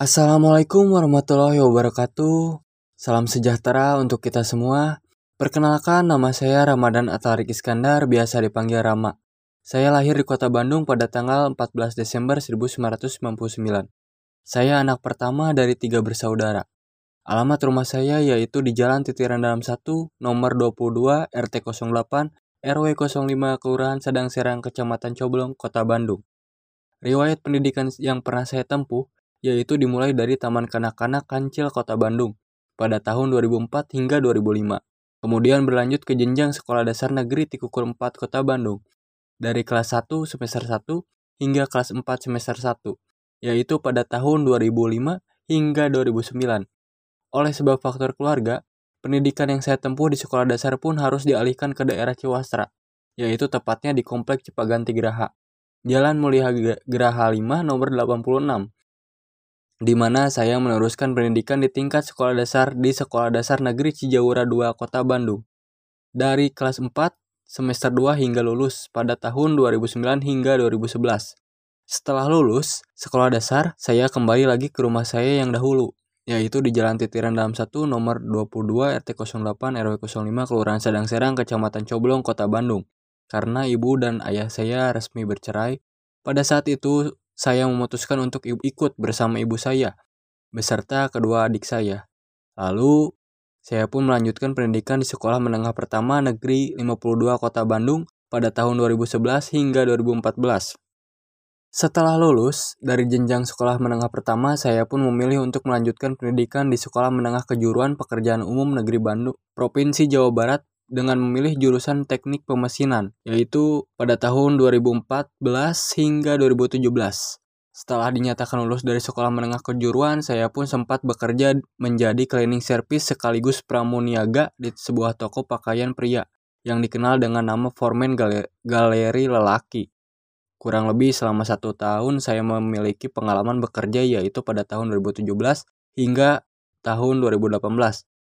Assalamualaikum warahmatullahi wabarakatuh. Salam sejahtera untuk kita semua. Perkenalkan, nama saya Ramadan Atarik Iskandar, biasa dipanggil Rama. Saya lahir di kota Bandung pada tanggal 14 Desember 1999. Saya anak pertama dari tiga bersaudara. Alamat rumah saya yaitu di Jalan Titiran Dalam 1, nomor 22, RT 08, RW 05, Kelurahan Sadang Serang, Kecamatan Coblong, Kota Bandung. Riwayat pendidikan yang pernah saya tempuh yaitu dimulai dari Taman Kanak-Kanak Kancil Kota Bandung pada tahun 2004 hingga 2005. Kemudian berlanjut ke jenjang Sekolah Dasar Negeri Tikukur 4 Kota Bandung dari kelas 1 semester 1 hingga kelas 4 semester 1, yaitu pada tahun 2005 hingga 2009. Oleh sebab faktor keluarga, pendidikan yang saya tempuh di sekolah dasar pun harus dialihkan ke daerah Ciwastra, yaitu tepatnya di Komplek Cipaganti Geraha, Jalan Mulia Geraha 5 nomor 86, di mana saya meneruskan pendidikan di tingkat sekolah dasar di Sekolah Dasar Negeri Cijawura 2 Kota Bandung. Dari kelas 4 semester 2 hingga lulus pada tahun 2009 hingga 2011. Setelah lulus sekolah dasar, saya kembali lagi ke rumah saya yang dahulu, yaitu di Jalan Titiran Dalam 1 nomor 22 RT 08 RW 05 Kelurahan Sadang Serang Kecamatan Coblong Kota Bandung. Karena ibu dan ayah saya resmi bercerai, pada saat itu saya memutuskan untuk ikut bersama ibu saya, beserta kedua adik saya. Lalu, saya pun melanjutkan pendidikan di Sekolah Menengah Pertama Negeri 52 Kota Bandung pada tahun 2011 hingga 2014. Setelah lulus dari jenjang sekolah menengah pertama, saya pun memilih untuk melanjutkan pendidikan di Sekolah Menengah Kejuruan Pekerjaan Umum Negeri Bandung, Provinsi Jawa Barat dengan memilih jurusan teknik pemesinan, yaitu pada tahun 2014 hingga 2017. Setelah dinyatakan lulus dari sekolah menengah kejuruan, saya pun sempat bekerja menjadi cleaning service sekaligus pramuniaga di sebuah toko pakaian pria yang dikenal dengan nama Formen Galeri Lelaki. Kurang lebih selama satu tahun saya memiliki pengalaman bekerja yaitu pada tahun 2017 hingga tahun 2018.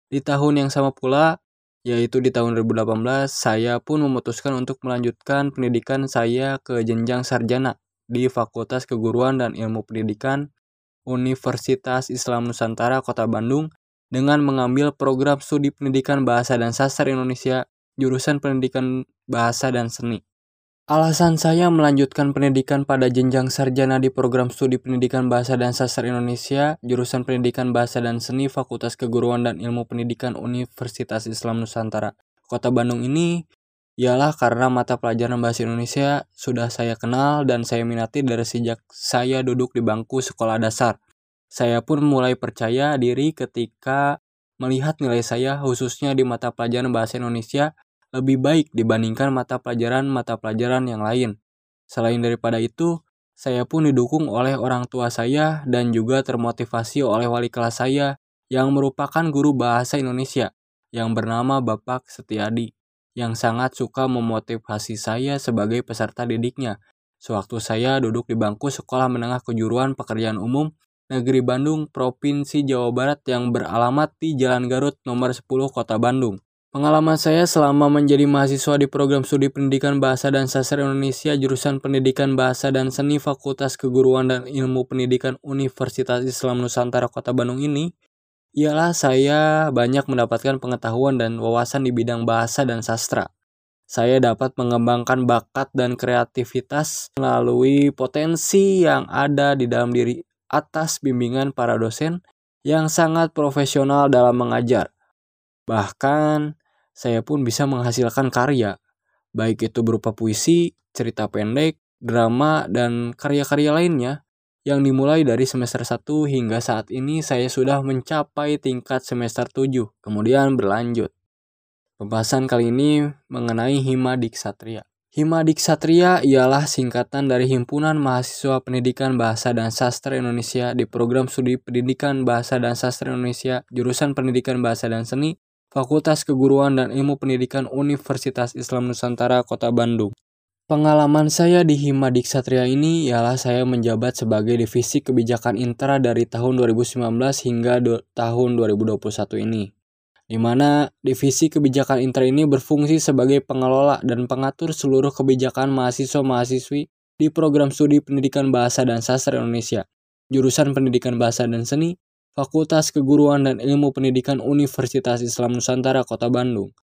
Di tahun yang sama pula, yaitu di tahun 2018 saya pun memutuskan untuk melanjutkan pendidikan saya ke jenjang sarjana di Fakultas Keguruan dan Ilmu Pendidikan Universitas Islam Nusantara Kota Bandung dengan mengambil program studi pendidikan bahasa dan sastra Indonesia jurusan pendidikan bahasa dan seni. Alasan saya melanjutkan pendidikan pada jenjang sarjana di program studi pendidikan bahasa dan sastra Indonesia, jurusan pendidikan bahasa dan seni Fakultas Keguruan dan Ilmu Pendidikan Universitas Islam Nusantara. Kota Bandung ini ialah karena mata pelajaran bahasa Indonesia sudah saya kenal dan saya minati dari sejak saya duduk di bangku sekolah dasar. Saya pun mulai percaya diri ketika melihat nilai saya khususnya di mata pelajaran bahasa Indonesia lebih baik dibandingkan mata pelajaran-mata pelajaran yang lain. Selain daripada itu, saya pun didukung oleh orang tua saya dan juga termotivasi oleh wali kelas saya yang merupakan guru bahasa Indonesia yang bernama Bapak Setiadi yang sangat suka memotivasi saya sebagai peserta didiknya. Sewaktu saya duduk di bangku sekolah menengah kejuruan pekerjaan umum Negeri Bandung, Provinsi Jawa Barat yang beralamat di Jalan Garut nomor 10 Kota Bandung. Pengalaman saya selama menjadi mahasiswa di program studi pendidikan bahasa dan sastra Indonesia jurusan pendidikan bahasa dan seni Fakultas Keguruan dan Ilmu Pendidikan Universitas Islam Nusantara Kota Bandung ini ialah saya banyak mendapatkan pengetahuan dan wawasan di bidang bahasa dan sastra. Saya dapat mengembangkan bakat dan kreativitas melalui potensi yang ada di dalam diri atas bimbingan para dosen yang sangat profesional dalam mengajar. Bahkan, saya pun bisa menghasilkan karya, baik itu berupa puisi, cerita pendek, drama, dan karya-karya lainnya yang dimulai dari semester 1 hingga saat ini saya sudah mencapai tingkat semester 7, kemudian berlanjut. Pembahasan kali ini mengenai Hima Diksatria. Hima Diksatria ialah singkatan dari Himpunan Mahasiswa Pendidikan Bahasa dan Sastra Indonesia di Program Studi Pendidikan Bahasa dan Sastra Indonesia jurusan Pendidikan Bahasa dan Seni Fakultas Keguruan dan Ilmu Pendidikan Universitas Islam Nusantara Kota Bandung. Pengalaman saya di Hima Diksatria ini ialah saya menjabat sebagai divisi kebijakan intra dari tahun 2019 hingga tahun 2021 ini. Di mana divisi kebijakan intra ini berfungsi sebagai pengelola dan pengatur seluruh kebijakan mahasiswa-mahasiswi di program studi pendidikan bahasa dan sastra Indonesia jurusan Pendidikan Bahasa dan Seni, Fakultas Keguruan dan Ilmu Pendidikan Universitas Islam Nusantara Kota Bandung.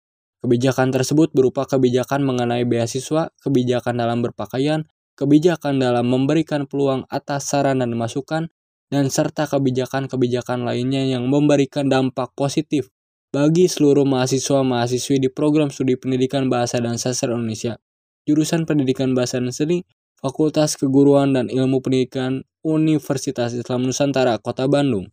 Kebijakan tersebut berupa kebijakan mengenai beasiswa, kebijakan dalam berpakaian, kebijakan dalam memberikan peluang atas saran dan masukan, dan serta kebijakan-kebijakan lainnya yang memberikan dampak positif bagi seluruh mahasiswa-mahasiswi di program studi pendidikan bahasa dan sastra Indonesia, jurusan pendidikan bahasa dan seni, Fakultas Keguruan dan Ilmu Pendidikan Universitas Islam Nusantara, Kota Bandung.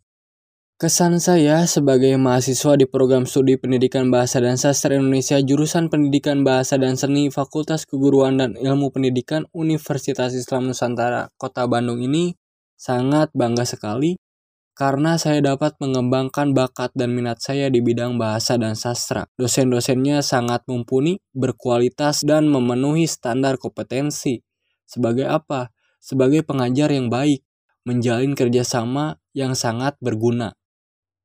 Kesan saya sebagai mahasiswa di program studi pendidikan bahasa dan sastra Indonesia jurusan pendidikan bahasa dan seni Fakultas Keguruan dan Ilmu Pendidikan Universitas Islam Nusantara Kota Bandung ini sangat bangga sekali karena saya dapat mengembangkan bakat dan minat saya di bidang bahasa dan sastra. Dosen-dosennya sangat mumpuni, berkualitas, dan memenuhi standar kompetensi. Sebagai apa? Sebagai pengajar yang baik, menjalin kerjasama yang sangat berguna.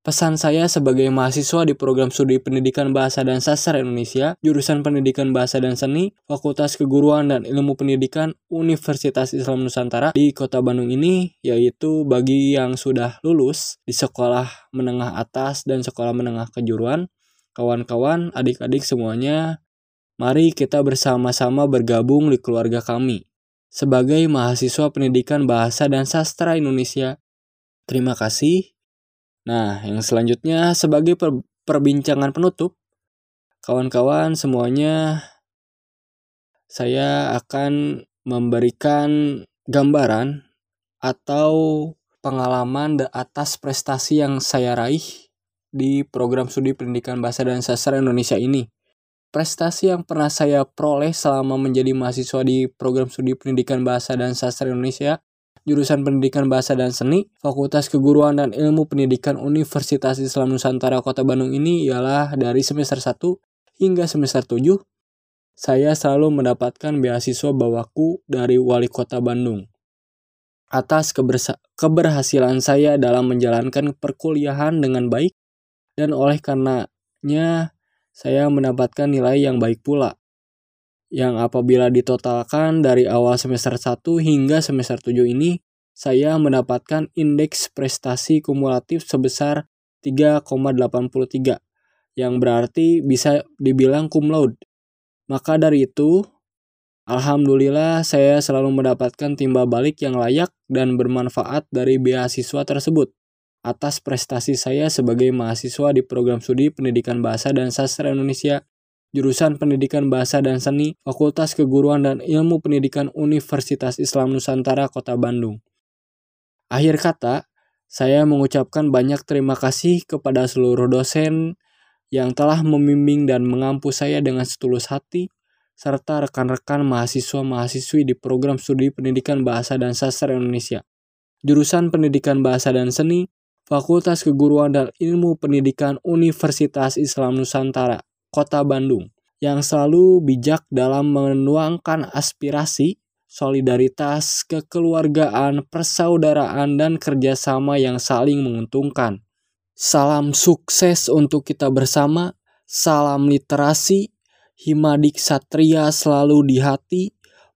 Pesan saya sebagai mahasiswa di program studi Pendidikan Bahasa dan Sastra Indonesia, jurusan Pendidikan Bahasa dan Seni, Fakultas Keguruan dan Ilmu Pendidikan Universitas Islam Nusantara di Kota Bandung ini, yaitu bagi yang sudah lulus di sekolah menengah atas dan sekolah menengah kejuruan, kawan-kawan, adik-adik semuanya, mari kita bersama-sama bergabung di keluarga kami. Sebagai mahasiswa pendidikan bahasa dan sastra Indonesia, terima kasih Nah, yang selanjutnya sebagai per perbincangan penutup, kawan-kawan semuanya, saya akan memberikan gambaran atau pengalaman atas prestasi yang saya raih di program studi pendidikan bahasa dan sastra Indonesia ini. Prestasi yang pernah saya peroleh selama menjadi mahasiswa di program studi pendidikan bahasa dan sastra Indonesia jurusan Pendidikan Bahasa dan Seni, Fakultas Keguruan dan Ilmu Pendidikan Universitas Islam Nusantara Kota Bandung ini ialah dari semester 1 hingga semester 7 saya selalu mendapatkan beasiswa bawaku dari Wali Kota Bandung. Atas keberhasilan saya dalam menjalankan perkuliahan dengan baik dan oleh karenanya saya mendapatkan nilai yang baik pula yang apabila ditotalkan dari awal semester 1 hingga semester 7 ini, saya mendapatkan indeks prestasi kumulatif sebesar 3,83, yang berarti bisa dibilang cum laude. Maka dari itu, Alhamdulillah saya selalu mendapatkan timbal balik yang layak dan bermanfaat dari beasiswa tersebut atas prestasi saya sebagai mahasiswa di program studi Pendidikan Bahasa dan Sastra Indonesia jurusan Pendidikan Bahasa dan Seni, Fakultas Keguruan dan Ilmu Pendidikan Universitas Islam Nusantara Kota Bandung. Akhir kata, saya mengucapkan banyak terima kasih kepada seluruh dosen yang telah membimbing dan mengampu saya dengan setulus hati, serta rekan-rekan mahasiswa-mahasiswi di program studi Pendidikan Bahasa dan Sastra Indonesia. Jurusan Pendidikan Bahasa dan Seni, Fakultas Keguruan dan Ilmu Pendidikan Universitas Islam Nusantara Kota Bandung yang selalu bijak dalam menuangkan aspirasi, solidaritas, kekeluargaan, persaudaraan, dan kerjasama yang saling menguntungkan. Salam sukses untuk kita bersama, salam literasi, Himadik Satria selalu di hati,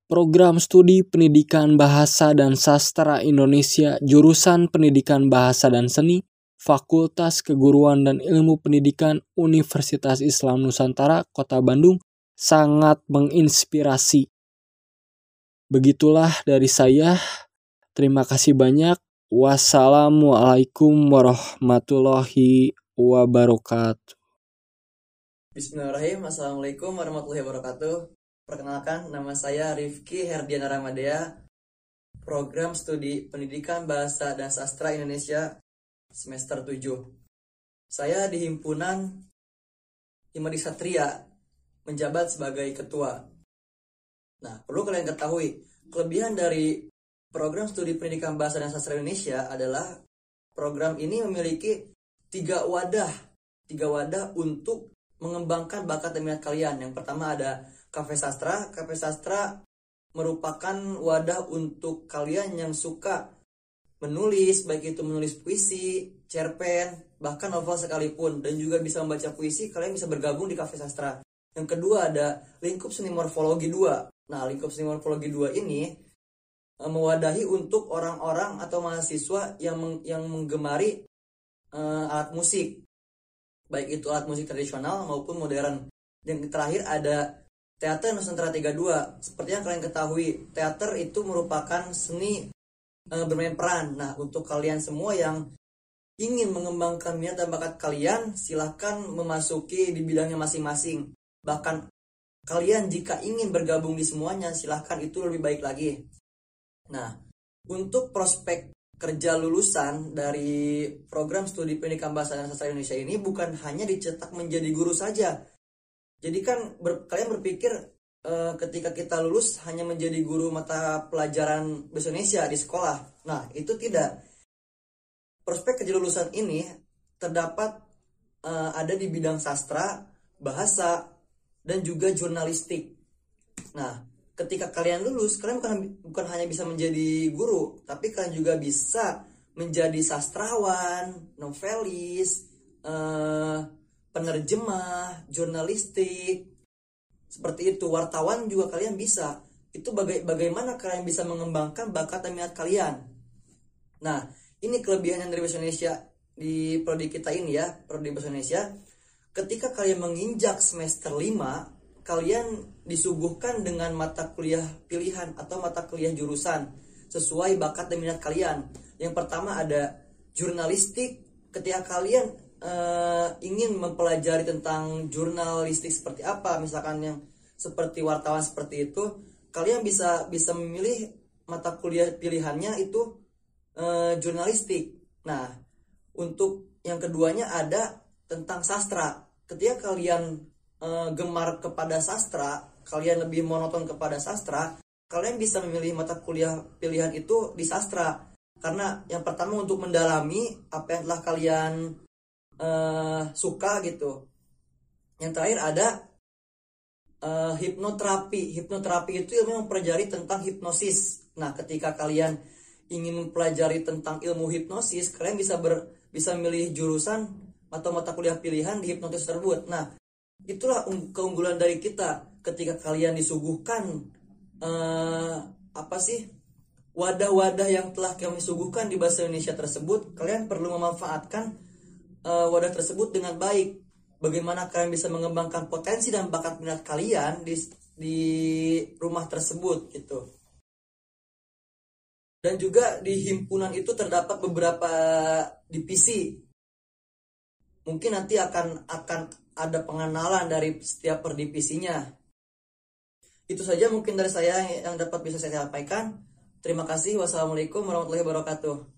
Program Studi Pendidikan Bahasa dan Sastra Indonesia jurusan Pendidikan Bahasa dan Seni Fakultas Keguruan dan Ilmu Pendidikan Universitas Islam Nusantara Kota Bandung sangat menginspirasi. Begitulah dari saya. Terima kasih banyak. Wassalamualaikum warahmatullahi wabarakatuh. Bismillahirrahmanirrahim. Assalamualaikum warahmatullahi wabarakatuh. Perkenalkan, nama saya Rifki Herdiana Ramadea, Program Studi Pendidikan Bahasa dan Sastra Indonesia semester 7. Saya di himpunan Himadi Satria menjabat sebagai ketua. Nah, perlu kalian ketahui, kelebihan dari program studi pendidikan bahasa dan sastra Indonesia adalah program ini memiliki tiga wadah, tiga wadah untuk mengembangkan bakat dan minat kalian. Yang pertama ada kafe sastra. Kafe sastra merupakan wadah untuk kalian yang suka menulis, baik itu menulis puisi, cerpen, bahkan novel sekalipun, dan juga bisa membaca puisi, kalian bisa bergabung di Cafe Sastra. Yang kedua ada lingkup seni morfologi 2. Nah, lingkup seni morfologi 2 ini uh, mewadahi untuk orang-orang atau mahasiswa yang meng, yang menggemari uh, alat musik baik itu alat musik tradisional maupun modern yang terakhir ada teater Nusantara 32 seperti yang kalian ketahui teater itu merupakan seni uh, bermain peran nah untuk kalian semua yang ingin mengembangkan minat dan bakat kalian, silahkan memasuki di bidangnya masing-masing. Bahkan kalian jika ingin bergabung di semuanya, silahkan itu lebih baik lagi. Nah, untuk prospek kerja lulusan dari program studi pendidikan bahasa dan sastra Indonesia ini bukan hanya dicetak menjadi guru saja. Jadi kan ber, kalian berpikir e, ketika kita lulus hanya menjadi guru mata pelajaran bahasa Indonesia di sekolah. Nah, itu tidak prospek kerja lulusan ini terdapat uh, ada di bidang sastra, bahasa, dan juga jurnalistik. Nah, ketika kalian lulus, kalian bukan bukan hanya bisa menjadi guru, tapi kalian juga bisa menjadi sastrawan, novelis, uh, penerjemah, jurnalistik, seperti itu. Wartawan juga kalian bisa. Itu baga bagaimana kalian bisa mengembangkan bakat dan minat kalian. Nah, ini kelebihan yang dari bahasa Indonesia di prodi kita ini ya, prodi bahasa Indonesia. Ketika kalian menginjak semester 5, kalian disuguhkan dengan mata kuliah pilihan atau mata kuliah jurusan sesuai bakat dan minat kalian. Yang pertama ada jurnalistik. Ketika kalian uh, ingin mempelajari tentang jurnalistik seperti apa, misalkan yang seperti wartawan seperti itu, kalian bisa bisa memilih mata kuliah pilihannya itu uh, jurnalistik. Nah, untuk yang keduanya ada tentang sastra. Ketika kalian uh, gemar kepada sastra, kalian lebih monoton kepada sastra, kalian bisa memilih mata kuliah pilihan itu di sastra. Karena yang pertama untuk mendalami apa yang telah kalian uh, suka gitu. Yang terakhir ada uh, hipnoterapi. Hipnoterapi itu ilmu mempelajari tentang hipnosis. Nah, ketika kalian ingin mempelajari tentang ilmu hipnosis, kalian bisa ber, bisa memilih jurusan atau mata kuliah pilihan di hipnotis tersebut. Nah, itulah keunggulan dari kita ketika kalian disuguhkan uh, apa sih wadah-wadah yang telah kami suguhkan di bahasa Indonesia tersebut, kalian perlu memanfaatkan uh, wadah tersebut dengan baik. Bagaimana kalian bisa mengembangkan potensi dan bakat minat kalian di di rumah tersebut gitu. Dan juga di himpunan itu terdapat beberapa divisi mungkin nanti akan akan ada pengenalan dari setiap per divisinya itu saja mungkin dari saya yang dapat bisa saya sampaikan. Terima kasih. Wassalamualaikum warahmatullahi wabarakatuh